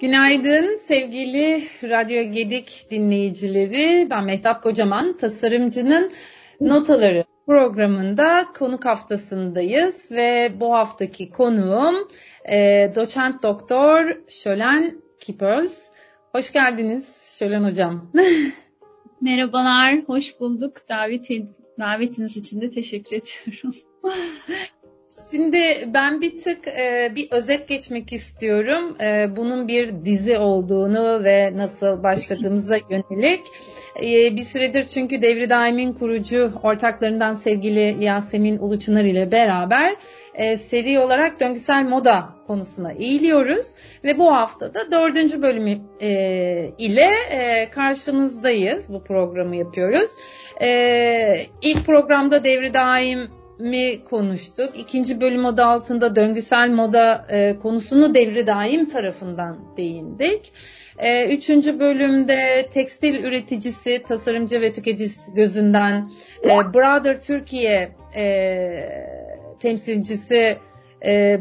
Günaydın sevgili Radyo Gedik dinleyicileri. Ben Mehtap Kocaman, tasarımcının notaları programında konuk haftasındayız ve bu haftaki konuğum e, doçent doktor Şölen Kipöz. Hoş geldiniz Şölen Hocam. Merhabalar, hoş bulduk. Davetiniz, davetiniz için de teşekkür ediyorum. Şimdi ben bir tık e, bir özet geçmek istiyorum. E, bunun bir dizi olduğunu ve nasıl başladığımıza yönelik. E, bir süredir çünkü Devri Daim'in kurucu ortaklarından sevgili Yasemin Uluçınar ile beraber e, seri olarak döngüsel moda konusuna eğiliyoruz. Ve bu haftada dördüncü bölümü e, ile e, karşınızdayız. Bu programı yapıyoruz. E, ilk programda Devri Daim mi konuştuk. İkinci bölüm adı altında döngüsel moda e, konusunu devri daim tarafından değindik. E, üçüncü bölümde tekstil üreticisi, tasarımcı ve tüketicisi gözünden e, Brother Türkiye e, temsilcisi e,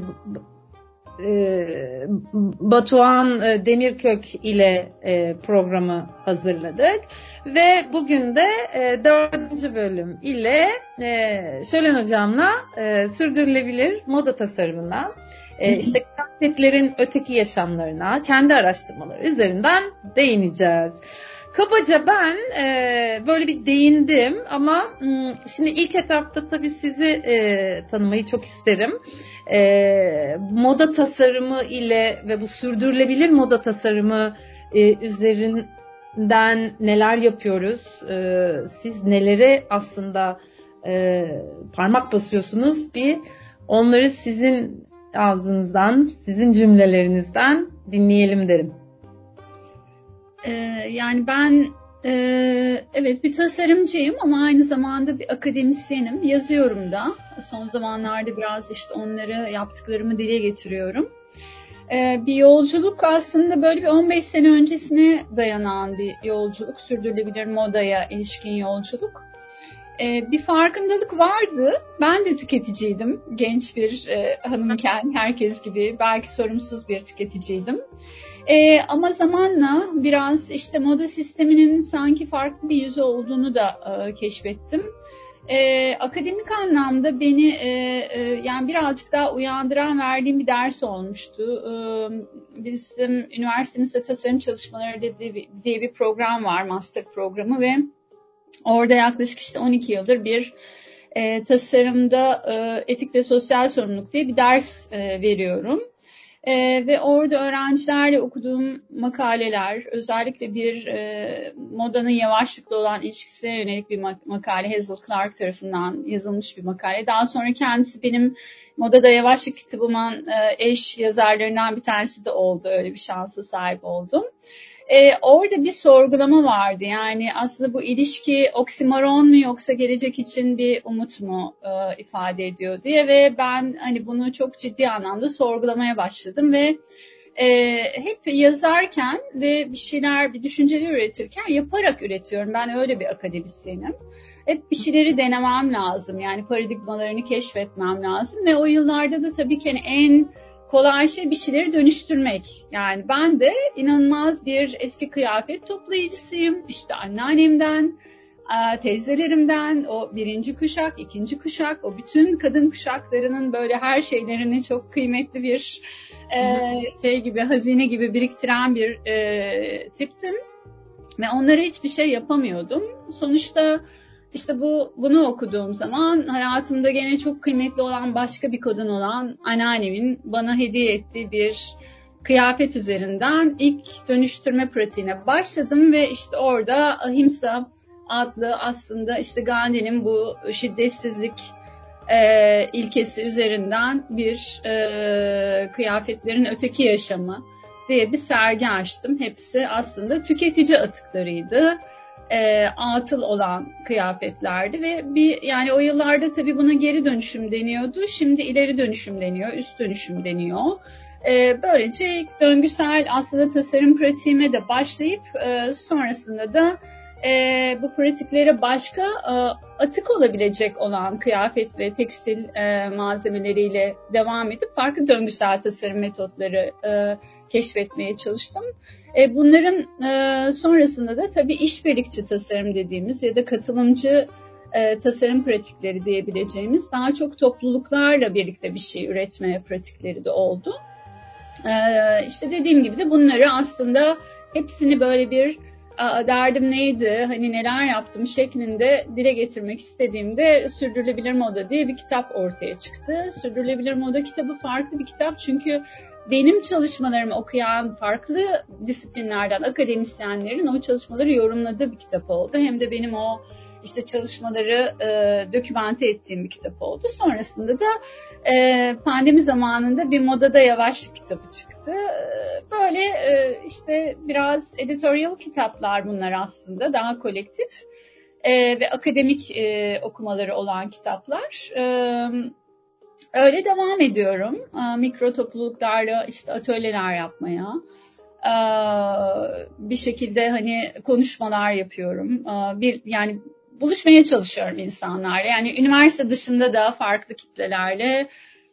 Batuhan e, Demirkök ile e, programı hazırladık. Ve bugün de e, dördüncü bölüm ile e, Şölen Hocam'la e, sürdürülebilir moda tasarımına, e, işte kıyafetlerin öteki yaşamlarına, kendi araştırmaları üzerinden değineceğiz. Kabaca ben e, böyle bir değindim ama m, şimdi ilk etapta tabii sizi e, tanımayı çok isterim. E, moda tasarımı ile ve bu sürdürülebilir moda tasarımı e, üzerin den neler yapıyoruz? Ee, siz nelere aslında e, parmak basıyorsunuz? Bir onları sizin ağzınızdan, sizin cümlelerinizden dinleyelim derim. Ee, yani ben e, evet bir tasarımcıyım ama aynı zamanda bir akademisyenim. Yazıyorum da. Son zamanlarda biraz işte onları yaptıklarımı dile getiriyorum. Ee, bir yolculuk aslında böyle bir 15 sene öncesine dayanan bir yolculuk, sürdürülebilir modaya ilişkin yolculuk. Ee, bir farkındalık vardı. Ben de tüketiciydim. Genç bir e, hanımken herkes gibi belki sorumsuz bir tüketiciydim. Ee, ama zamanla biraz işte moda sisteminin sanki farklı bir yüzü olduğunu da e, keşfettim. E, akademik anlamda beni e, e, yani birazcık daha uyandıran verdiğim bir ders olmuştu. E, bizim üniversitemizde tasarım çalışmaları diye bir program var, master programı ve orada yaklaşık işte 12 yıldır bir e, tasarımda e, etik ve sosyal sorumluluk diye bir ders e, veriyorum. Ee, ve orada öğrencilerle okuduğum makaleler, özellikle bir e, modanın yavaşlıkla olan ilişkisine yönelik bir makale, Hazel Clark tarafından yazılmış bir makale. Daha sonra kendisi benim Modada Yavaşlık kitabımın e, eş yazarlarından bir tanesi de oldu. Öyle bir şansa sahip oldum e, orada bir sorgulama vardı. Yani aslında bu ilişki oksimoron mu yoksa gelecek için bir umut mu e, ifade ediyor diye ve ben hani bunu çok ciddi anlamda sorgulamaya başladım ve e, hep yazarken ve bir şeyler, bir düşünceler üretirken yaparak üretiyorum. Ben öyle bir akademisyenim. Hep bir şeyleri denemem lazım. Yani paradigmalarını keşfetmem lazım ve o yıllarda da tabii ki hani en kolay şey bir şeyleri dönüştürmek. Yani ben de inanılmaz bir eski kıyafet toplayıcısıyım. İşte anneannemden, e, teyzelerimden, o birinci kuşak, ikinci kuşak, o bütün kadın kuşaklarının böyle her şeylerini çok kıymetli bir e, şey gibi, hazine gibi biriktiren bir e, tiptim. Ve onlara hiçbir şey yapamıyordum. Sonuçta işte bu bunu okuduğum zaman hayatımda gene çok kıymetli olan başka bir kadın olan anneannemin bana hediye ettiği bir kıyafet üzerinden ilk dönüştürme pratiğine başladım ve işte orada Ahimsa adlı aslında işte Gandhi'nin bu şiddetsizlik e, ilkesi üzerinden bir e, kıyafetlerin öteki yaşamı diye bir sergi açtım. Hepsi aslında tüketici atıklarıydı e, atıl olan kıyafetlerdi ve bir yani o yıllarda tabii buna geri dönüşüm deniyordu. Şimdi ileri dönüşüm deniyor, üst dönüşüm deniyor. E, böylece döngüsel aslında tasarım pratiğime de başlayıp e, sonrasında da e, bu pratiklere başka e, atık olabilecek olan kıyafet ve tekstil e, malzemeleriyle devam edip farklı döngüsel tasarım metotları e, keşfetmeye çalıştım. E, bunların e, sonrasında da tabii işbirlikçi tasarım dediğimiz ya da katılımcı e, tasarım pratikleri diyebileceğimiz daha çok topluluklarla birlikte bir şey üretmeye pratikleri de oldu. E, işte dediğim gibi de bunları aslında hepsini böyle bir derdim neydi, hani neler yaptım şeklinde dile getirmek istediğimde Sürdürülebilir Moda diye bir kitap ortaya çıktı. Sürdürülebilir Moda kitabı farklı bir kitap çünkü benim çalışmalarımı okuyan farklı disiplinlerden akademisyenlerin o çalışmaları yorumladığı bir kitap oldu. Hem de benim o işte çalışmaları e, dokümante ettiğim bir kitap oldu. Sonrasında da e, pandemi zamanında bir modada yavaşlık kitabı çıktı. E, böyle e, işte biraz editorial kitaplar bunlar aslında daha kolektif e, ve akademik e, okumaları olan kitaplar. E, öyle devam ediyorum. Mikro topluluklarla işte atölyeler yapmaya bir şekilde hani konuşmalar yapıyorum. Bir yani buluşmaya çalışıyorum insanlarla. Yani üniversite dışında da farklı kitlelerle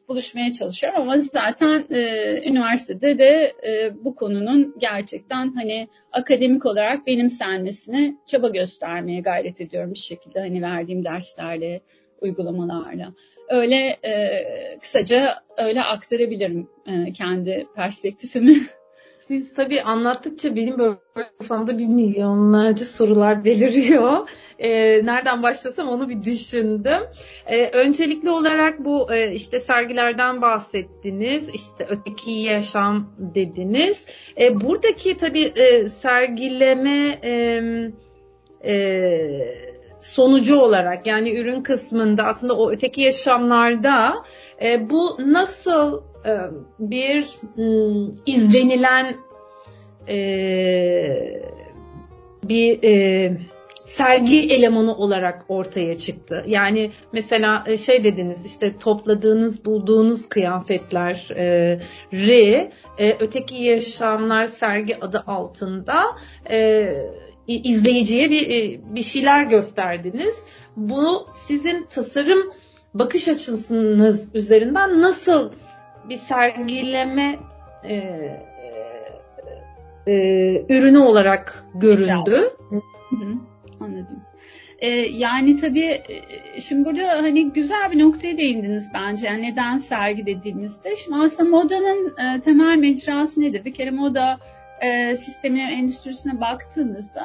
buluşmaya çalışıyorum ama zaten e, üniversitede de e, bu konunun gerçekten hani akademik olarak benimsenmesine çaba göstermeye gayret ediyorum bir şekilde hani verdiğim derslerle, uygulamalarla. Öyle e, kısaca öyle aktarabilirim e, kendi perspektifimi. Siz tabii anlattıkça benim böyle kafamda bir milyonlarca sorular beliriyor. Ee, nereden başlasam onu bir düşündüm. Ee, öncelikli olarak bu e, işte sergilerden bahsettiniz. İşte öteki yaşam dediniz. Ee, buradaki tabii e, sergileme e, e, sonucu olarak yani ürün kısmında aslında o öteki yaşamlarda e, bu nasıl e, bir izlenilen e, bir e, sergi elemanı olarak ortaya çıktı. Yani mesela şey dediniz işte topladığınız bulduğunuz kıyafetleri öteki yaşamlar sergi adı altında izleyiciye bir bir şeyler gösterdiniz. Bu sizin tasarım bakış açısınız üzerinden nasıl bir sergileme e, e, ürünü olarak göründü. anladım. Ee, yani tabii e, şimdi burada hani güzel bir noktaya değindiniz bence. Yani neden sergi dediğimizde. Şimdi aslında modanın e, temel mecrası nedir? Bir kere moda e, sistemine, endüstrisine baktığınızda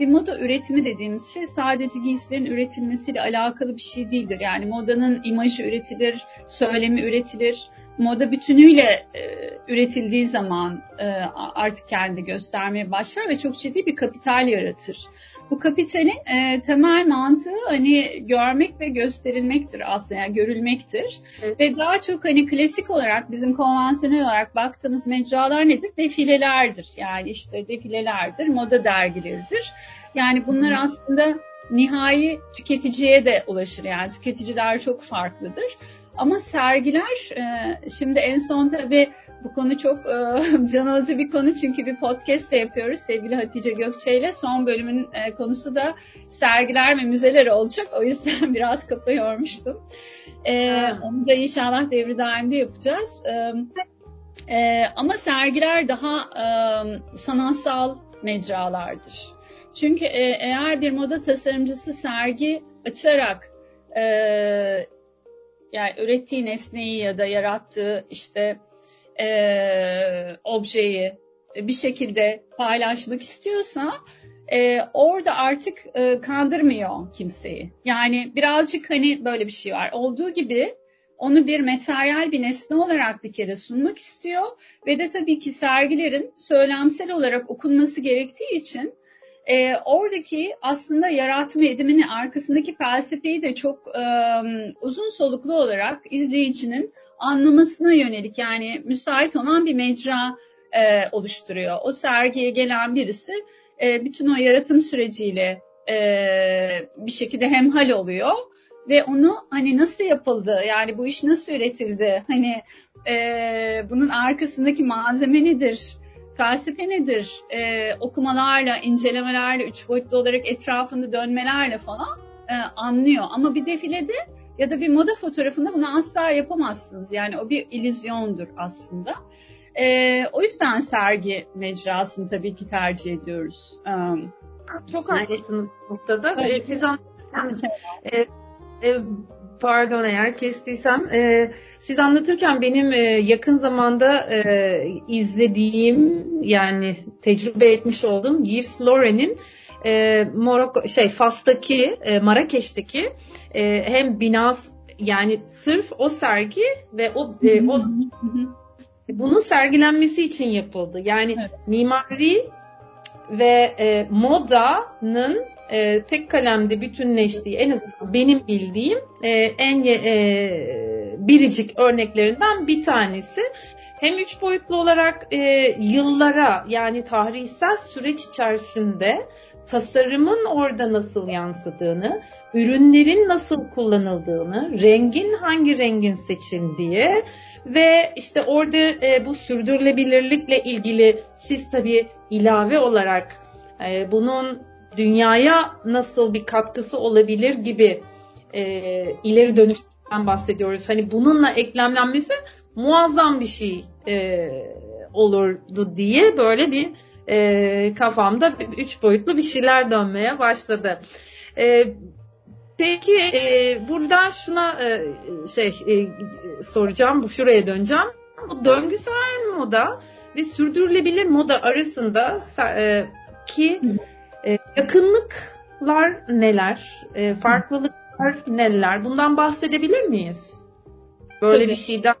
bir moda üretimi dediğimiz şey sadece giysilerin üretilmesiyle alakalı bir şey değildir. Yani modanın imajı üretilir, söylemi üretilir, moda bütünüyle e, üretildiği zaman e, artık kendini göstermeye başlar ve çok ciddi bir kapital yaratır. Bu kapitalin e, temel mantığı hani görmek ve gösterilmektir aslında yani görülmektir. Evet. Ve daha çok hani klasik olarak bizim konvansiyonel olarak baktığımız mecralar nedir? Defilelerdir. Yani işte defilelerdir, moda dergileridir. Yani bunlar aslında nihai tüketiciye de ulaşır. Yani tüketiciler çok farklıdır. Ama sergiler e, şimdi en son tabii bu konu çok e, can alıcı bir konu çünkü bir podcast de yapıyoruz sevgili Hatice Gökçe ile. Son bölümün e, konusu da sergiler ve müzeler olacak. O yüzden biraz kafa yormuştum. onu da inşallah devri daimde yapacağız. ama sergiler daha sanatsal mecralardır. Çünkü eğer bir moda tasarımcısı sergi açarak yani ürettiği nesneyi ya da yarattığı işte e, objeyi bir şekilde paylaşmak istiyorsa e, orada artık e, kandırmıyor kimseyi. Yani birazcık hani böyle bir şey var. Olduğu gibi onu bir materyal bir nesne olarak bir kere sunmak istiyor ve de tabii ki sergilerin söylemsel olarak okunması gerektiği için e, oradaki aslında yaratma edimini arkasındaki felsefeyi de çok e, uzun soluklu olarak izleyicinin anlamasına yönelik yani müsait olan bir mecra e, oluşturuyor. O sergiye gelen birisi e, bütün o yaratım süreciyle e, bir şekilde hemhal oluyor ve onu hani nasıl yapıldı? Yani bu iş nasıl üretildi? Hani e, bunun arkasındaki malzeme nedir felsefe nedir? E, okumalarla, incelemelerle, üç boyutlu olarak etrafında dönmelerle falan e, anlıyor. Ama bir defilede ya da bir moda fotoğrafında bunu asla yapamazsınız. Yani o bir illüzyondur aslında. E, o yüzden sergi mecrasını tabii ki tercih ediyoruz. Um, Çok haklısınız bu noktada. Evet. Siz anlatırken, e, e, pardon eğer kestiysem, e, siz anlatırken benim e, yakın zamanda e, izlediğim yani tecrübe etmiş olduğum Yves Lauren'in e, Morocco şey Fas'taki e, Marrakeş'teki e, hem binas yani sırf o sergi ve o e, o bunun sergilenmesi için yapıldı. Yani evet. mimari ve e, modanın e, tek kalemde bütünleştiği en azından benim bildiğim e, en e, biricik örneklerinden bir tanesi. Hem üç boyutlu olarak e, yıllara yani tarihsel süreç içerisinde tasarımın orada nasıl yansıdığını, ürünlerin nasıl kullanıldığını, rengin hangi rengin seçildiği ve işte orada e, bu sürdürülebilirlikle ilgili siz tabii ilave olarak e, bunun dünyaya nasıl bir katkısı olabilir gibi e, ileri dönüşten bahsediyoruz. Hani bununla eklemlenmesi muazzam bir şey e, olurdu diye böyle bir e, kafamda üç boyutlu bir şeyler dönmeye başladı. E, peki e, buradan şuna e, şey e, soracağım, bu şuraya döneceğim. Bu döngüsel moda ve sürdürülebilir moda arasında e, ki e, yakınlıklar neler, e, farklılıklar neler? Bundan bahsedebilir miyiz? Böyle Tabii. bir şeyden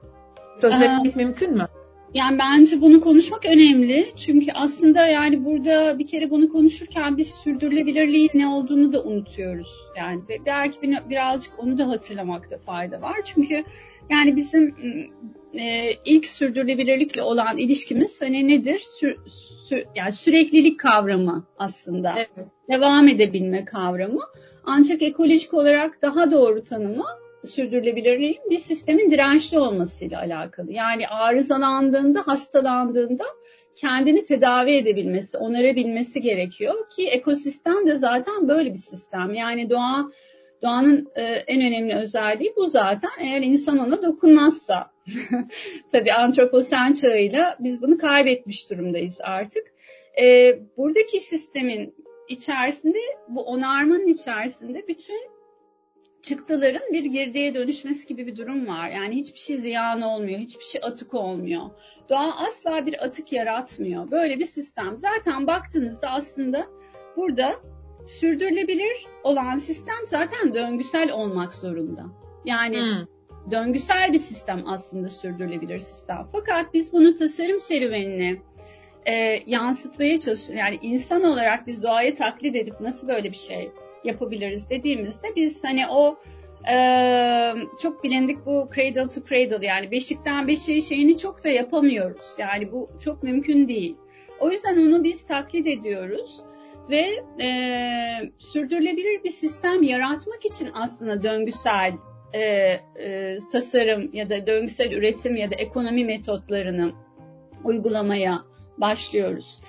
söz etmek ee, mümkün mü? Yani bence bunu konuşmak önemli. Çünkü aslında yani burada bir kere bunu konuşurken biz sürdürülebilirliğin ne olduğunu da unutuyoruz. Yani belki birazcık onu da hatırlamakta fayda var. Çünkü yani bizim e, ilk sürdürülebilirlikle olan ilişkimiz hani nedir? Sü, sü, yani süreklilik kavramı aslında. Evet. Devam edebilme kavramı. Ancak ekolojik olarak daha doğru tanımı sürdürülebilirliğin bir sistemin dirençli olmasıyla alakalı. Yani arızalandığında, hastalandığında kendini tedavi edebilmesi, onarabilmesi gerekiyor ki ekosistem de zaten böyle bir sistem. Yani doğa doğanın e, en önemli özelliği bu zaten. Eğer insan ona dokunmazsa. Tabii antroposen çağıyla biz bunu kaybetmiş durumdayız artık. E, buradaki sistemin içerisinde, bu onarmanın içerisinde bütün çıktıların bir girdiye dönüşmesi gibi bir durum var. Yani hiçbir şey ziyan olmuyor, hiçbir şey atık olmuyor. Doğa asla bir atık yaratmıyor. Böyle bir sistem. Zaten baktığınızda aslında burada sürdürülebilir olan sistem zaten döngüsel olmak zorunda. Yani hmm. Döngüsel bir sistem aslında sürdürülebilir sistem. Fakat biz bunu tasarım serüvenine e, yansıtmaya çalışıyoruz. Yani insan olarak biz doğaya taklit edip nasıl böyle bir şey yapabiliriz dediğimizde biz hani o e, çok bilindik bu cradle to cradle yani beşikten beşiğe şeyini çok da yapamıyoruz. Yani bu çok mümkün değil. O yüzden onu biz taklit ediyoruz ve e, sürdürülebilir bir sistem yaratmak için aslında döngüsel e, e, tasarım ya da döngüsel üretim ya da ekonomi metotlarını uygulamaya başlıyoruz.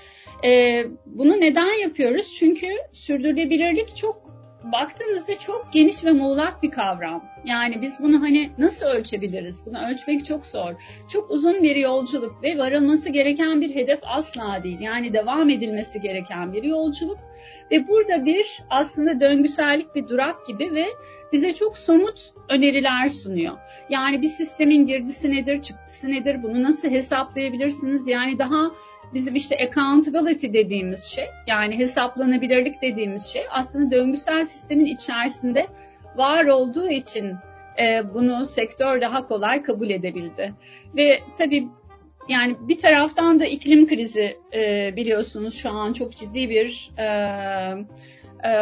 E, bunu neden yapıyoruz? Çünkü sürdürülebilirlik çok baktığınızda çok geniş ve muğlak bir kavram. Yani biz bunu hani nasıl ölçebiliriz? Bunu ölçmek çok zor. Çok uzun bir yolculuk ve varılması gereken bir hedef asla değil. Yani devam edilmesi gereken bir yolculuk. Ve burada bir aslında döngüsellik bir durak gibi ve bize çok somut öneriler sunuyor. Yani bir sistemin girdisi nedir, çıktısı nedir, bunu nasıl hesaplayabilirsiniz? Yani daha bizim işte accountability dediğimiz şey yani hesaplanabilirlik dediğimiz şey aslında döngüsel sistemin içerisinde var olduğu için e, bunu sektör daha kolay kabul edebildi. Ve tabii yani bir taraftan da iklim krizi e, biliyorsunuz şu an çok ciddi bir e, e,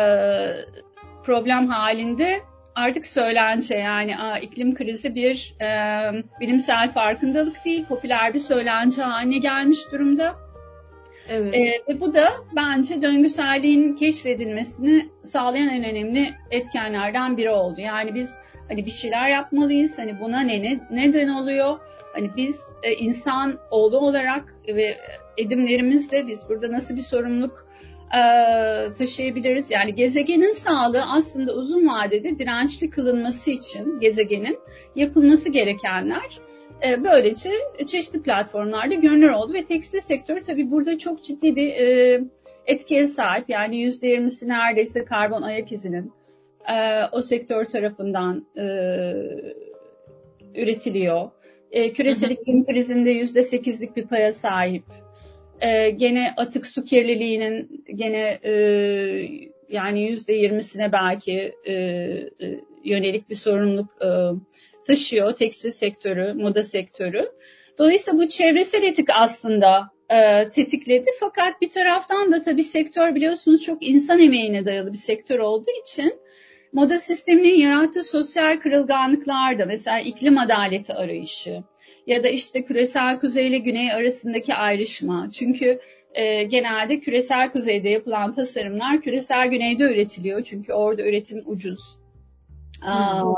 problem halinde artık söylence yani a, iklim krizi bir e, bilimsel farkındalık değil, popüler bir söylence haline gelmiş durumda. Evet. E, ve bu da bence döngüselliğin keşfedilmesini sağlayan en önemli etkenlerden biri oldu. Yani biz Hani bir şeyler yapmalıyız. Hani buna ne, ne neden oluyor? Hani biz e, insan oğlu olarak ve edimlerimizle biz burada nasıl bir sorumluluk e, taşıyabiliriz? Yani gezegenin sağlığı aslında uzun vadede dirençli kılınması için gezegenin yapılması gerekenler e, böylece çeşitli platformlarda görünür oldu ve tekstil sektörü tabii burada çok ciddi bir e, etkiye sahip. Yani %20'si neredeyse karbon ayak izinin e, o sektör tarafından e, üretiliyor. E, küresel iklim krizinde %8'lik bir paya sahip. E, gene atık su kirliliğinin gene e, yani %20'sine belki e, e, yönelik bir sorumluluk e, taşıyor tekstil sektörü, moda sektörü. Dolayısıyla bu çevresel etik aslında e, tetikledi. Fakat bir taraftan da tabii sektör biliyorsunuz çok insan emeğine dayalı bir sektör olduğu için moda sisteminin yarattığı sosyal kırılganlıklar da mesela iklim adaleti arayışı ya da işte küresel kuzey ile güney arasındaki ayrışma. Çünkü e, genelde küresel kuzeyde yapılan tasarımlar küresel güneyde üretiliyor. Çünkü orada üretim ucuz. Aa,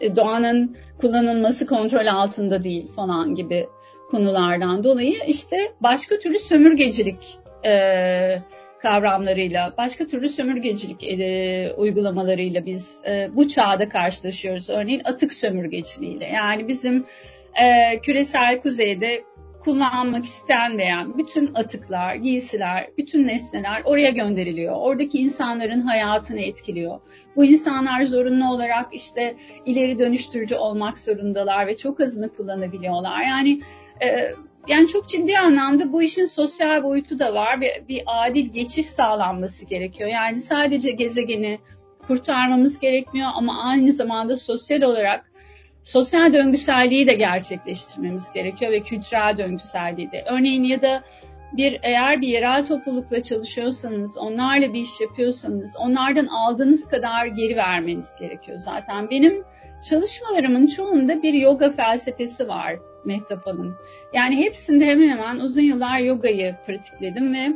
e, doğanın kullanılması kontrol altında değil falan gibi konulardan dolayı işte başka türlü sömürgecilik e, kavramlarıyla, başka türlü sömürgecilik e, uygulamalarıyla biz e, bu çağda karşılaşıyoruz. Örneğin atık sömürgeciliğiyle. Yani bizim e, küresel kuzeyde kullanmak istenmeyen bütün atıklar, giysiler, bütün nesneler oraya gönderiliyor. Oradaki insanların hayatını etkiliyor. Bu insanlar zorunlu olarak işte ileri dönüştürücü olmak zorundalar ve çok azını kullanabiliyorlar. Yani e, yani çok ciddi anlamda bu işin sosyal boyutu da var ve bir adil geçiş sağlanması gerekiyor. Yani sadece gezegeni kurtarmamız gerekmiyor ama aynı zamanda sosyal olarak sosyal döngüselliği de gerçekleştirmemiz gerekiyor ve kültürel döngüselliği de. Örneğin ya da bir eğer bir yerel toplulukla çalışıyorsanız, onlarla bir iş yapıyorsanız, onlardan aldığınız kadar geri vermeniz gerekiyor zaten. Benim çalışmalarımın çoğunda bir yoga felsefesi var Mehtap Hanım. Yani hepsinde hemen hemen uzun yıllar yogayı pratikledim ve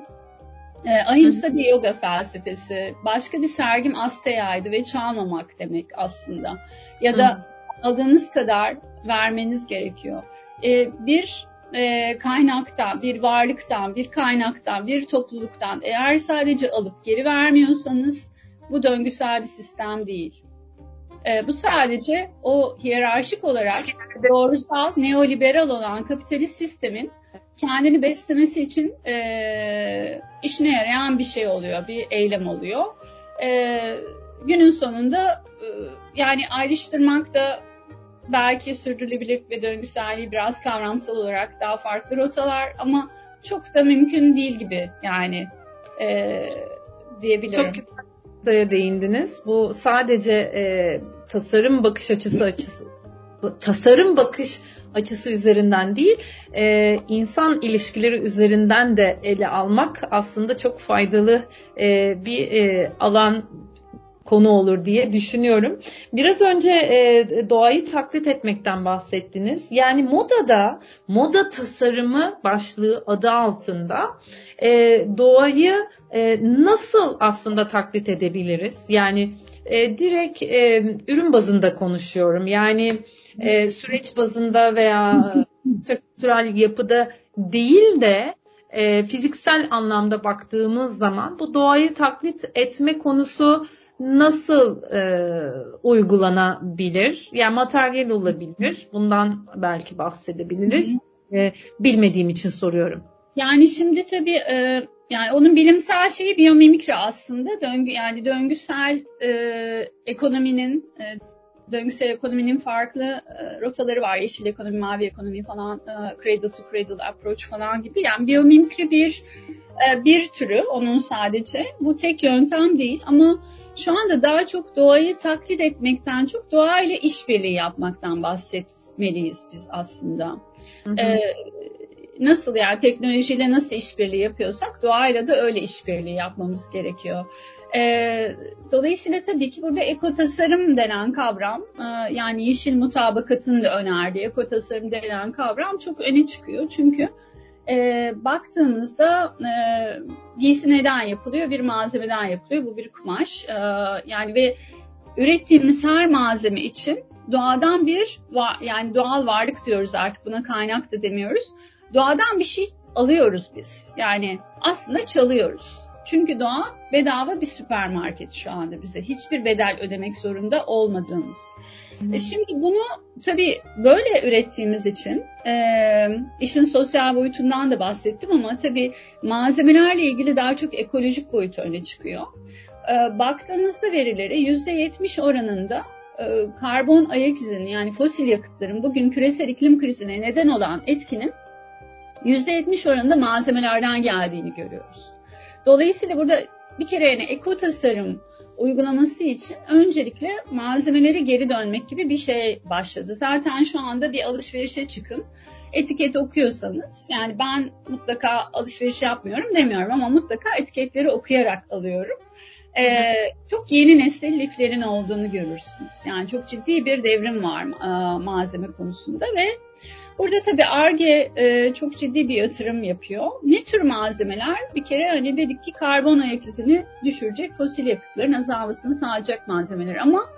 e, ahimsa bir yoga felsefesi. Başka bir sergim Asteya'ydı ve çalmamak demek aslında. Ya da Hı aldığınız kadar vermeniz gerekiyor. E, bir e, kaynaktan, bir varlıktan, bir kaynaktan, bir topluluktan eğer sadece alıp geri vermiyorsanız bu döngüsel bir sistem değil. E, bu sadece o hiyerarşik olarak doğrusal, neoliberal olan kapitalist sistemin kendini beslemesi için e, işine yarayan bir şey oluyor, bir eylem oluyor. E, günün sonunda e, yani ayrıştırmak da belki sürdürülebilirlik ve döngüselliği biraz kavramsal olarak daha farklı rotalar ama çok da mümkün değil gibi yani e, diyebilirim. Çok güzel değindiniz. Bu sadece e, tasarım bakış açısı açısı tasarım bakış açısı üzerinden değil, e, insan ilişkileri üzerinden de ele almak aslında çok faydalı e, bir e, alan konu olur diye düşünüyorum. Biraz önce e, doğayı taklit etmekten bahsettiniz. Yani modada, moda tasarımı başlığı adı altında e, doğayı e, nasıl aslında taklit edebiliriz? Yani e, direkt e, ürün bazında konuşuyorum. Yani e, süreç bazında veya kültürel yapıda değil de e, fiziksel anlamda baktığımız zaman bu doğayı taklit etme konusu nasıl e, uygulanabilir? Yani materyal olabilir. Bundan belki bahsedebiliriz. E, bilmediğim için soruyorum. Yani şimdi tabii e, yani onun bilimsel şeyi biyomimikri aslında. Döngü yani döngüsel e, ekonominin e, döngüsel ekonominin farklı e, rotaları var. Yeşil ekonomi, mavi ekonomi falan, e, cradle to cradle approach falan gibi. Yani biyomimikri bir e, bir türü onun sadece. Bu tek yöntem değil ama şu anda daha çok doğayı taklit etmekten çok doğayla işbirliği yapmaktan bahsetmeliyiz biz aslında. Hı hı. Ee, nasıl yani teknolojiyle nasıl işbirliği yapıyorsak doğayla da öyle işbirliği yapmamız gerekiyor. Ee, dolayısıyla tabii ki burada ekotasarım denen kavram e, yani yeşil mutabakatın da önerdiği ekotasarım denen kavram çok öne çıkıyor. Çünkü e, baktığımızda e, giysi neden yapılıyor? Bir malzemeden yapılıyor. Bu bir kumaş. E, yani ve ürettiğimiz her malzeme için doğadan bir yani doğal varlık diyoruz artık buna kaynak da demiyoruz. Doğadan bir şey alıyoruz biz. Yani aslında çalıyoruz. Çünkü doğa bedava bir süpermarket şu anda bize. Hiçbir bedel ödemek zorunda olmadığımız. Hmm. Şimdi bunu tabii böyle ürettiğimiz için e, işin sosyal boyutundan da bahsettim ama tabii malzemelerle ilgili daha çok ekolojik boyutu öne çıkıyor. E, baktığınızda verilere %70 oranında e, karbon ayak izinin yani fosil yakıtların bugün küresel iklim krizine neden olan etkinin %70 oranında malzemelerden geldiğini görüyoruz. Dolayısıyla burada bir kere yani eko tasarım uygulaması için öncelikle malzemeleri geri dönmek gibi bir şey başladı. Zaten şu anda bir alışverişe çıkın. Etiket okuyorsanız yani ben mutlaka alışveriş yapmıyorum demiyorum ama mutlaka etiketleri okuyarak alıyorum. Ee, çok yeni nesil liflerin olduğunu görürsünüz. Yani çok ciddi bir devrim var e, malzeme konusunda ve Burada tabii ARGE e, çok ciddi bir yatırım yapıyor. Ne tür malzemeler? Bir kere hani dedik ki karbon ayak izini düşürecek fosil yakıtların azalmasını sağlayacak malzemeler ama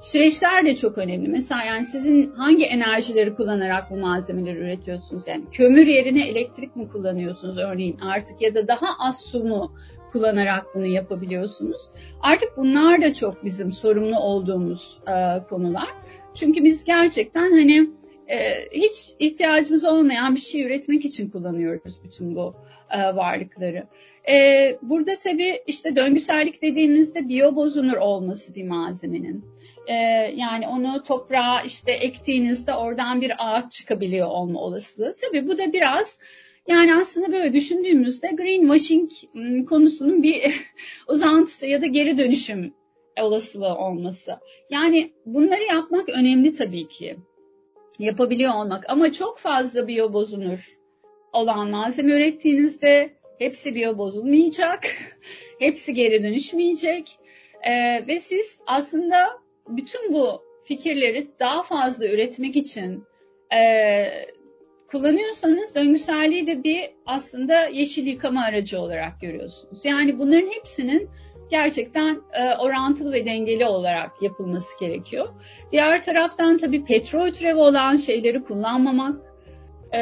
süreçler de çok önemli. Mesela yani sizin hangi enerjileri kullanarak bu malzemeleri üretiyorsunuz? Yani kömür yerine elektrik mi kullanıyorsunuz örneğin artık ya da daha az su mu kullanarak bunu yapabiliyorsunuz? Artık bunlar da çok bizim sorumlu olduğumuz e, konular. Çünkü biz gerçekten hani e, hiç ihtiyacımız olmayan bir şey üretmek için kullanıyoruz bütün bu e, varlıkları. E, burada tabii işte döngüsellik dediğimizde biyobozunur olması bir malzemenin. E, yani onu toprağa işte ektiğinizde oradan bir ağaç çıkabiliyor olma olasılığı. Tabii bu da biraz yani aslında böyle düşündüğümüzde greenwashing ıı, konusunun bir uzantısı ya da geri dönüşüm olasılığı olması. Yani bunları yapmak önemli tabii ki yapabiliyor olmak. Ama çok fazla biyo bozunur olan malzeme ürettiğinizde hepsi biyo bozulmayacak, hepsi geri dönüşmeyecek ee, ve siz aslında bütün bu fikirleri daha fazla üretmek için e, kullanıyorsanız döngüselliği de bir aslında yeşil yıkama aracı olarak görüyorsunuz. Yani bunların hepsinin gerçekten e, orantılı ve dengeli olarak yapılması gerekiyor. Diğer taraftan tabii petrol türevi olan şeyleri kullanmamak. E,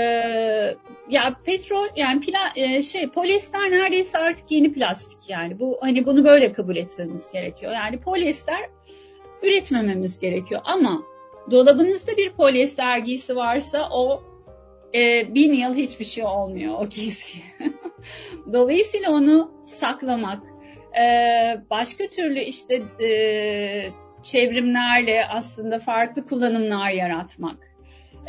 ya petrol yani pla, e, şey polyester neredeyse artık yeni plastik yani bu hani bunu böyle kabul etmemiz gerekiyor. Yani polyester üretmememiz gerekiyor ama dolabınızda bir polyester giysi varsa o e, bin yıl hiçbir şey olmuyor o giysiye. Dolayısıyla onu saklamak, ee, başka türlü işte e, çevrimlerle aslında farklı kullanımlar yaratmak.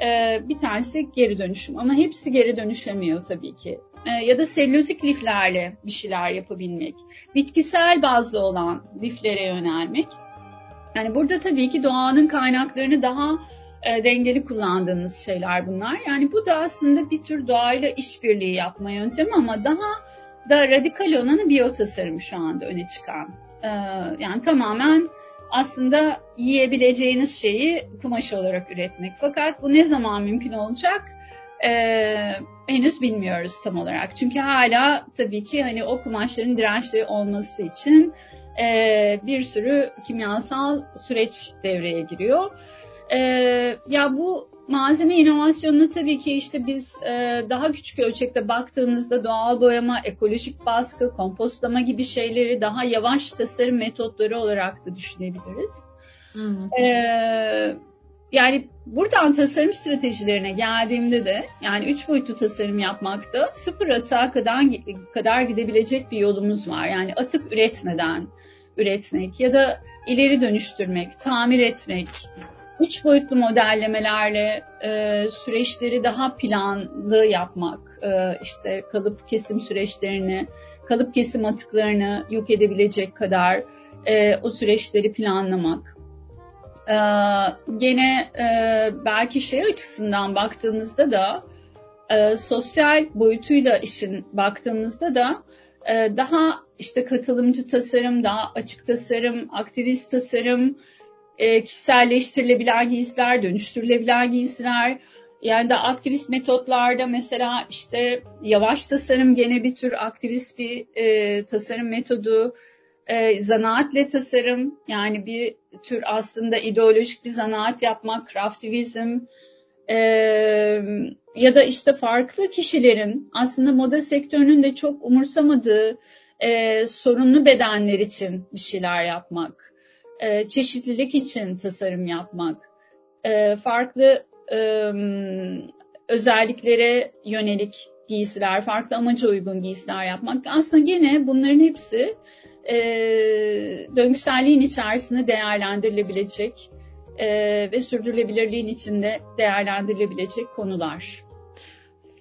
Ee, bir tanesi geri dönüşüm ama hepsi geri dönüşemiyor tabii ki. Ee, ya da selülozik liflerle bir şeyler yapabilmek. Bitkisel bazlı olan liflere yönelmek. Yani burada tabii ki doğanın kaynaklarını daha e, dengeli kullandığınız şeyler bunlar. Yani bu da aslında bir tür doğayla işbirliği yapma yöntemi ama daha da radikal olanı biyotasarım şu anda öne çıkan. Ee, yani tamamen aslında yiyebileceğiniz şeyi kumaş olarak üretmek. Fakat bu ne zaman mümkün olacak? Ee, henüz bilmiyoruz tam olarak. Çünkü hala tabii ki hani o kumaşların dirençli olması için e, bir sürü kimyasal süreç devreye giriyor. E, ya bu malzeme inovasyonuna tabii ki işte biz e, daha küçük ölçekte baktığımızda doğal boyama, ekolojik baskı, kompostlama gibi şeyleri daha yavaş tasarım metotları olarak da düşünebiliriz. Hı hı. E, yani buradan tasarım stratejilerine geldiğimde de yani üç boyutlu tasarım yapmakta sıfır atığa kadar, kadar gidebilecek bir yolumuz var. Yani atık üretmeden üretmek ya da ileri dönüştürmek, tamir etmek, üç boyutlu modellemelerle e, süreçleri daha planlı yapmak, e, işte kalıp kesim süreçlerini, kalıp kesim atıklarını yok edebilecek kadar e, o süreçleri planlamak. E, gene e, belki şey açısından baktığımızda da e, sosyal boyutuyla işin baktığımızda da e, daha işte katılımcı tasarım, daha açık tasarım, aktivist tasarım, e, kişiselleştirilebilen giysiler, dönüştürülebilen giysiler, yani da aktivist metotlarda mesela işte yavaş tasarım gene bir tür aktivist bir e, tasarım metodu. e, zanaatle tasarım yani bir tür aslında ideolojik bir zanaat yapmak, craftivizm e, ya da işte farklı kişilerin aslında moda sektörünün de çok umursamadığı e, sorunlu bedenler için bir şeyler yapmak, e, çeşitlilik için tasarım yapmak, e, farklı e, özelliklere yönelik giysiler, farklı amaca uygun giysiler yapmak. Aslında gene bunların hepsi e, döngüselliğin içerisinde değerlendirilebilecek e, ve sürdürülebilirliğin içinde değerlendirilebilecek konular.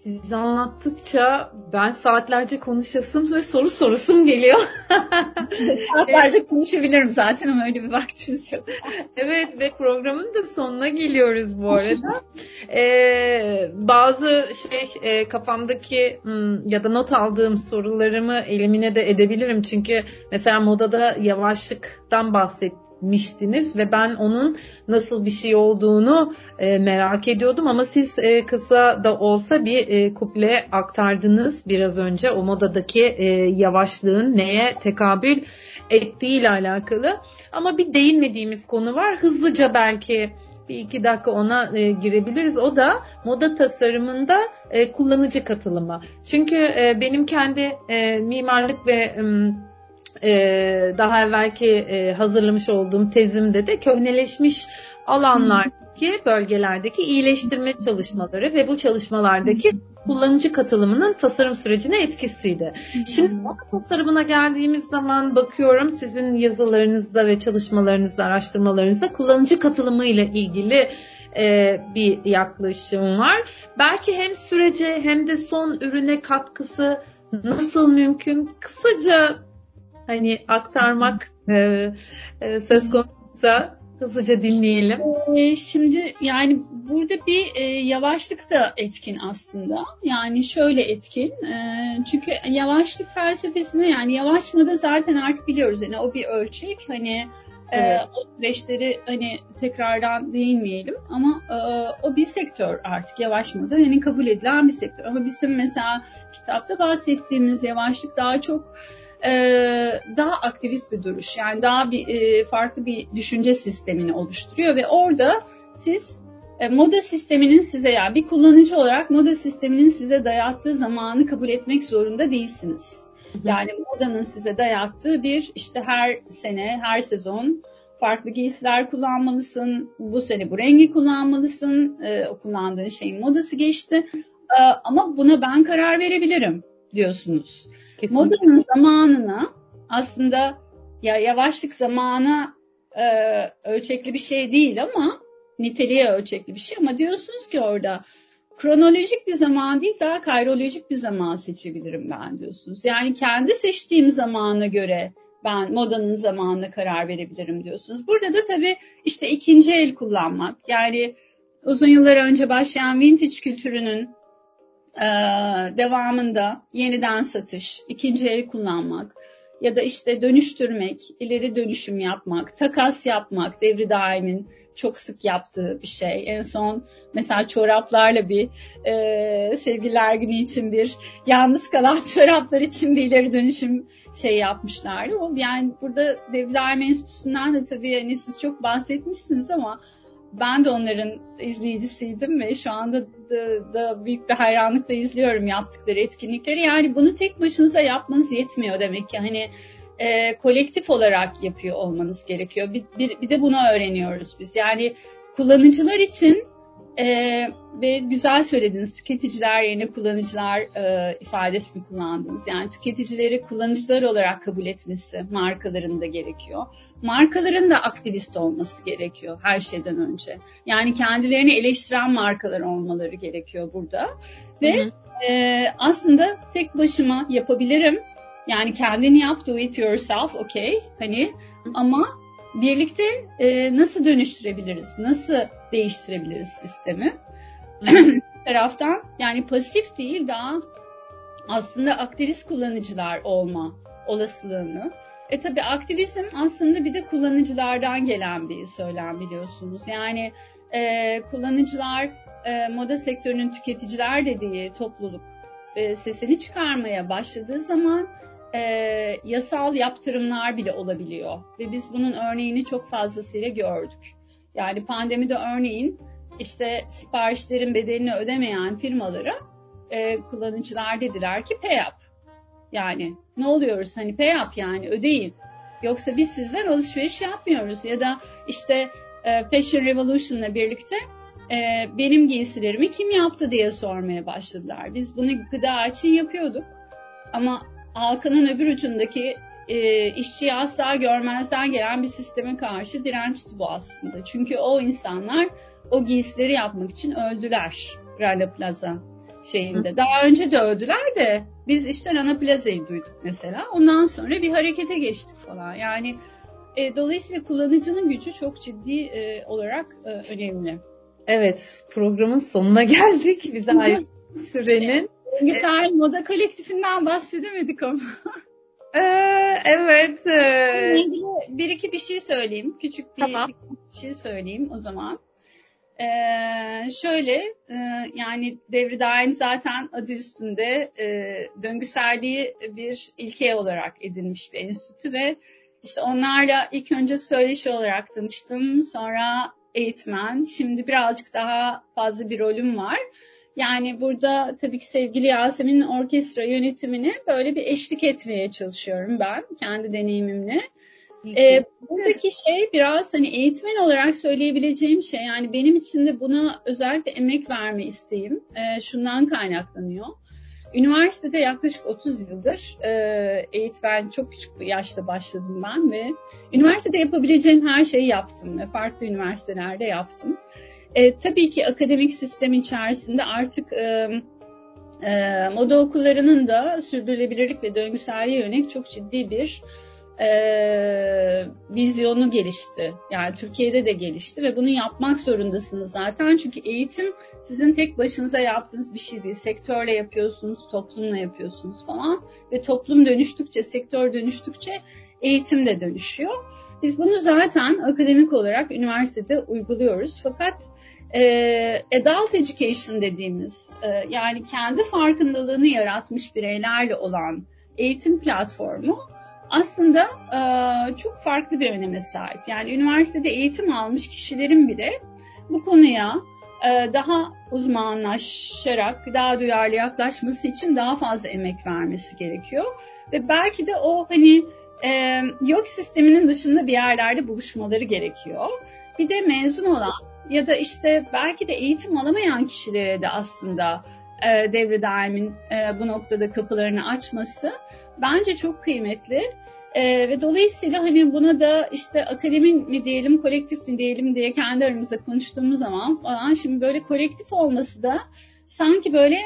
Siz anlattıkça ben saatlerce konuşasım ve soru sorusum geliyor. saatlerce konuşabilirim zaten ama öyle bir vaktimiz yok. evet ve programın da sonuna geliyoruz bu arada. ee, bazı şey e, kafamdaki hmm, ya da not aldığım sorularımı elimine de edebilirim. Çünkü mesela modada yavaşlıktan bahsettim miştiniz ve ben onun nasıl bir şey olduğunu e, merak ediyordum ama siz e, kısa da olsa bir e, kuple aktardınız biraz önce o modadaki e, yavaşlığın neye tekabül ettiği ile alakalı ama bir değinmediğimiz konu var hızlıca belki bir iki dakika ona e, girebiliriz. O da moda tasarımında e, kullanıcı katılımı. Çünkü e, benim kendi e, mimarlık ve e, e, daha evvelki e, hazırlamış olduğum tezimde de köhneleşmiş alanlardaki bölgelerdeki iyileştirme çalışmaları ve bu çalışmalardaki kullanıcı katılımının tasarım sürecine etkisiydi. Şimdi tasarımına geldiğimiz zaman bakıyorum sizin yazılarınızda ve çalışmalarınızda, araştırmalarınızda kullanıcı katılımı ile ilgili e, bir yaklaşım var. Belki hem sürece hem de son ürüne katkısı nasıl mümkün? Kısaca hani aktarmak e, e, söz konusuysa hızlıca dinleyelim. E, şimdi yani burada bir e, yavaşlık da etkin aslında. Yani şöyle etkin. E, çünkü yavaşlık felsefesini yani yavaş moda zaten artık biliyoruz. Yani o bir ölçek. Hani e, Evet. o süreçleri hani tekrardan değinmeyelim ama e, o bir sektör artık yavaş moda yani kabul edilen bir sektör ama bizim mesela kitapta bahsettiğimiz yavaşlık daha çok e, daha aktivist bir duruş. Yani daha bir e, farklı bir düşünce sistemini oluşturuyor ve orada siz e, moda sisteminin size yani bir kullanıcı olarak moda sisteminin size dayattığı zamanı kabul etmek zorunda değilsiniz. Yani modanın size dayattığı bir işte her sene, her sezon farklı giysiler kullanmalısın. Bu sene bu rengi kullanmalısın. E, o kullandığın şeyin modası geçti. E, ama buna ben karar verebilirim diyorsunuz. Kesinlikle. Modanın zamanına aslında ya yavaşlık zamana e, ölçekli bir şey değil ama niteliğe ölçekli bir şey ama diyorsunuz ki orada kronolojik bir zaman değil daha kayrolojik bir zaman seçebilirim ben diyorsunuz. Yani kendi seçtiğim zamana göre ben modanın zamanına karar verebilirim diyorsunuz. Burada da tabii işte ikinci el kullanmak yani uzun yıllar önce başlayan vintage kültürünün e, devamında yeniden satış, ikinci el kullanmak ya da işte dönüştürmek, ileri dönüşüm yapmak, takas yapmak devri daimin çok sık yaptığı bir şey. En son mesela çoraplarla bir e, sevgililer günü için bir yalnız kalan çoraplar için bir ileri dönüşüm şey yapmışlardı. O yani burada devri daim enstitüsünden de tabii yani siz çok bahsetmişsiniz ama ben de onların izleyicisiydim ve şu anda da, da büyük bir hayranlıkla izliyorum yaptıkları etkinlikleri. Yani bunu tek başınıza yapmanız yetmiyor demek ki. Hani e, kolektif olarak yapıyor olmanız gerekiyor. Bir, bir, bir de bunu öğreniyoruz biz. Yani kullanıcılar için e, ve güzel söylediniz tüketiciler yerine kullanıcılar e, ifadesini kullandınız. Yani tüketicileri kullanıcılar olarak kabul etmesi markalarında gerekiyor markaların da aktivist olması gerekiyor her şeyden önce. Yani kendilerini eleştiren markalar olmaları gerekiyor burada. Ve e, aslında tek başıma yapabilirim. Yani kendini yap, do it yourself, okay. Hani ama birlikte e, nasıl dönüştürebiliriz, nasıl değiştirebiliriz sistemi? Taraftan yani pasif değil daha aslında aktivist kullanıcılar olma olasılığını e tabi aktivizm aslında bir de kullanıcılardan gelen bir söylem biliyorsunuz. Yani e, kullanıcılar e, moda sektörünün tüketiciler dediği topluluk e, sesini çıkarmaya başladığı zaman e, yasal yaptırımlar bile olabiliyor. Ve biz bunun örneğini çok fazlasıyla gördük. Yani pandemide örneğin işte siparişlerin bedelini ödemeyen firmalara e, kullanıcılar dediler ki pay up. Yani ne oluyoruz hani pay up yani ödeyin. Yoksa biz sizden alışveriş yapmıyoruz. Ya da işte e, Fashion Revolution'la birlikte e, benim giysilerimi kim yaptı diye sormaya başladılar. Biz bunu gıda için yapıyorduk. Ama halkanın öbür ucundaki e, işçiyi asla görmezden gelen bir sisteme karşı dirençti bu aslında. Çünkü o insanlar o giysileri yapmak için öldüler Rana Plaza şeyinde. Daha önce de öldüler de biz işte Rana Plaza'yı duyduk mesela. Ondan sonra bir harekete geçtik falan. Yani e, dolayısıyla kullanıcının gücü çok ciddi e, olarak e, önemli. Evet, programın sonuna geldik. Bize ait sürenin. Güzel moda kolektifinden bahsedemedik ama. Ee, evet. E... Bir iki bir şey söyleyeyim. Küçük bir, tamam. bir şey söyleyeyim o zaman. Ee, şöyle e, yani devri daim zaten adı üstünde e, döngüselliği bir ilke olarak edinmiş bir enstitü ve işte onlarla ilk önce söyleşi olarak tanıştım. Sonra eğitmen. Şimdi birazcık daha fazla bir rolüm var. Yani burada tabii ki sevgili Yasemin'in orkestra yönetimini böyle bir eşlik etmeye çalışıyorum ben kendi deneyimimle. Ee, buradaki şey biraz hani eğitmen olarak söyleyebileceğim şey yani benim için de buna özellikle emek verme isteğim e, şundan kaynaklanıyor. Üniversitede yaklaşık 30 yıldır e, eğitmen çok küçük bir yaşta başladım ben ve üniversitede yapabileceğim her şeyi yaptım ve farklı üniversitelerde yaptım. E, tabii ki akademik sistem içerisinde artık e, e, moda okullarının da sürdürülebilirlik ve döngüselliğe yönelik çok ciddi bir e, vizyonu gelişti. Yani Türkiye'de de gelişti ve bunu yapmak zorundasınız zaten. Çünkü eğitim sizin tek başınıza yaptığınız bir şey değil. Sektörle yapıyorsunuz, toplumla yapıyorsunuz falan. Ve toplum dönüştükçe, sektör dönüştükçe eğitim de dönüşüyor. Biz bunu zaten akademik olarak üniversitede uyguluyoruz. Fakat e, adult education dediğimiz e, yani kendi farkındalığını yaratmış bireylerle olan eğitim platformu aslında e, çok farklı bir öneme sahip. Yani üniversitede eğitim almış kişilerin bile bu konuya e, daha uzmanlaşarak, daha duyarlı yaklaşması için daha fazla emek vermesi gerekiyor. Ve belki de o hani e, yok sisteminin dışında bir yerlerde buluşmaları gerekiyor. Bir de mezun olan ya da işte belki de eğitim alamayan kişilere de aslında e, devre daimin e, bu noktada kapılarını açması bence çok kıymetli. E, ve dolayısıyla hani buna da işte akademi mi diyelim, kolektif mi diyelim diye kendi aramızda konuştuğumuz zaman falan şimdi böyle kolektif olması da sanki böyle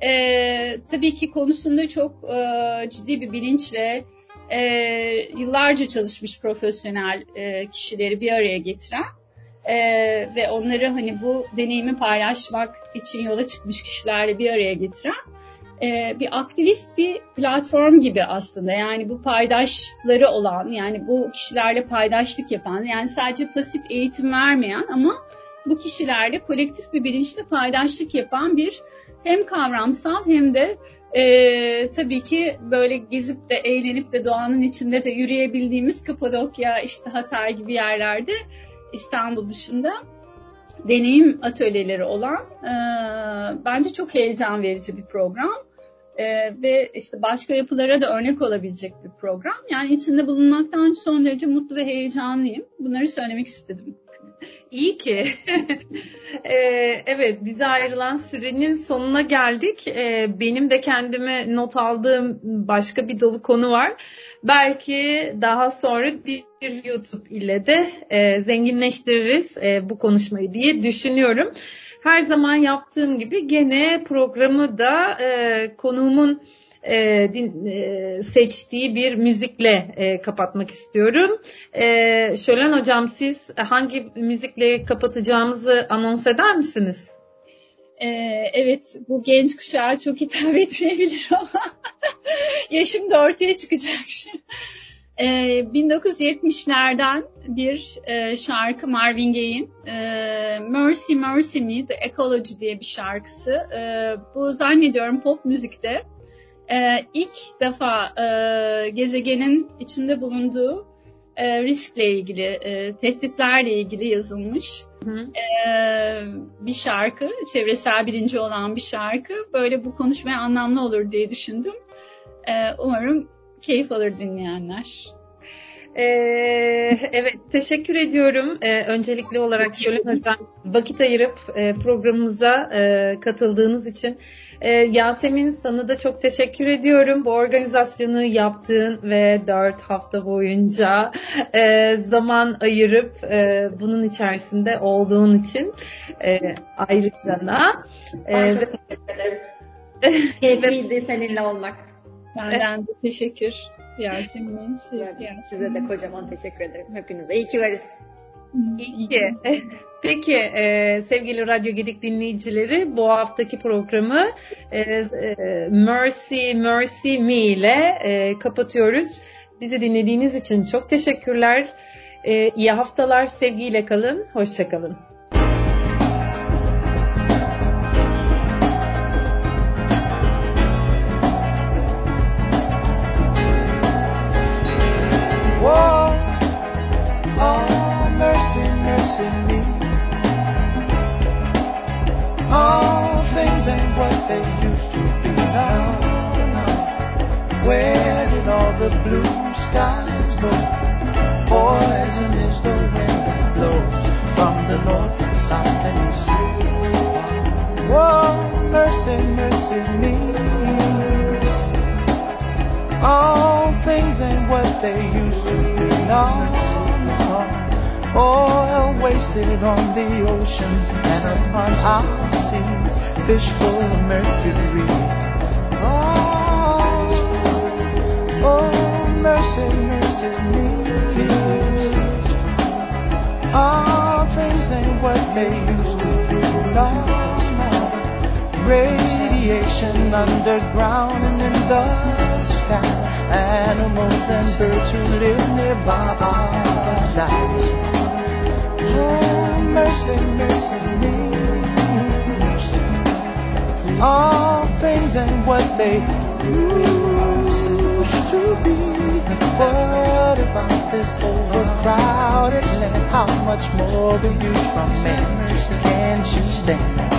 e, tabii ki konusunda çok e, ciddi bir bilinçle e, yıllarca çalışmış profesyonel e, kişileri bir araya getiren e, ve onları hani bu deneyimi paylaşmak için yola çıkmış kişilerle bir araya getiren e, bir aktivist bir platform gibi aslında. Yani bu paydaşları olan, yani bu kişilerle paydaşlık yapan, yani sadece pasif eğitim vermeyen ama bu kişilerle kolektif bir bilinçle paydaşlık yapan bir hem kavramsal hem de e, tabii ki böyle gezip de eğlenip de doğanın içinde de yürüyebildiğimiz Kapadokya, işte Hatay gibi yerlerde İstanbul dışında deneyim atölyeleri olan e, bence çok heyecan verici bir program e, ve işte başka yapılara da örnek olabilecek bir program. Yani içinde bulunmaktan son derece mutlu ve heyecanlıyım. Bunları söylemek istedim. İyi ki. ee, evet bize ayrılan sürenin sonuna geldik. Ee, benim de kendime not aldığım başka bir dolu konu var. Belki daha sonra bir YouTube ile de e, zenginleştiririz e, bu konuşmayı diye düşünüyorum. Her zaman yaptığım gibi gene programı da e, konuğumun e, din, e, seçtiği bir müzikle e, kapatmak istiyorum. E, Şölen Hocam siz hangi müzikle kapatacağımızı anons eder misiniz? Ee, evet bu genç kuşağa çok hitap etmeyebilir ama yaşım da ortaya çıkacak şimdi. 1970'lerden ee, bir e, şarkı Marvin Gaye'in e, Mercy Mercy Me The Ecology diye bir şarkısı. E, bu zannediyorum pop müzikte e, ilk defa e, gezegenin içinde bulunduğu e, riskle ilgili, e, tehditlerle ilgili yazılmış Hı. e, bir şarkı, çevresel bilinci olan bir şarkı. Böyle bu konuşmaya anlamlı olur diye düşündüm. E, umarım keyif alır dinleyenler. Ee, evet teşekkür ediyorum. Ee, öncelikli olarak şöyle vakit ayırıp e, programımıza e, katıldığınız için. Ee, Yasemin sana da çok teşekkür ediyorum. Bu organizasyonu yaptığın ve dört hafta boyunca e, zaman ayırıp e, bunun içerisinde olduğun için e, ayrıca da. E, ben çok teşekkür ederim. Keyifliydi seninle olmak. Benden de teşekkür. Yasemin, Yasemin. Size de kocaman teşekkür ederim. Hepinize. İyi ki varız. İyi ki. Peki e, sevgili Radyo Gedik dinleyicileri bu haftaki programı e, e, Mercy Mercy Me ile e, kapatıyoruz. Bizi dinlediğiniz için çok teşekkürler. E, iyi haftalar, sevgiyle kalın, hoşçakalın. Fish full of mercury. Oh, oh, mercy, mercy me. All things ain't what they used to be. No, no. Radiation underground and in the sky. Animals and birds who live nearby are alive. Oh, mercy, mercy me. All things and what they used to be. What about this overcrowded land? How much more will you from me? Can't you stand?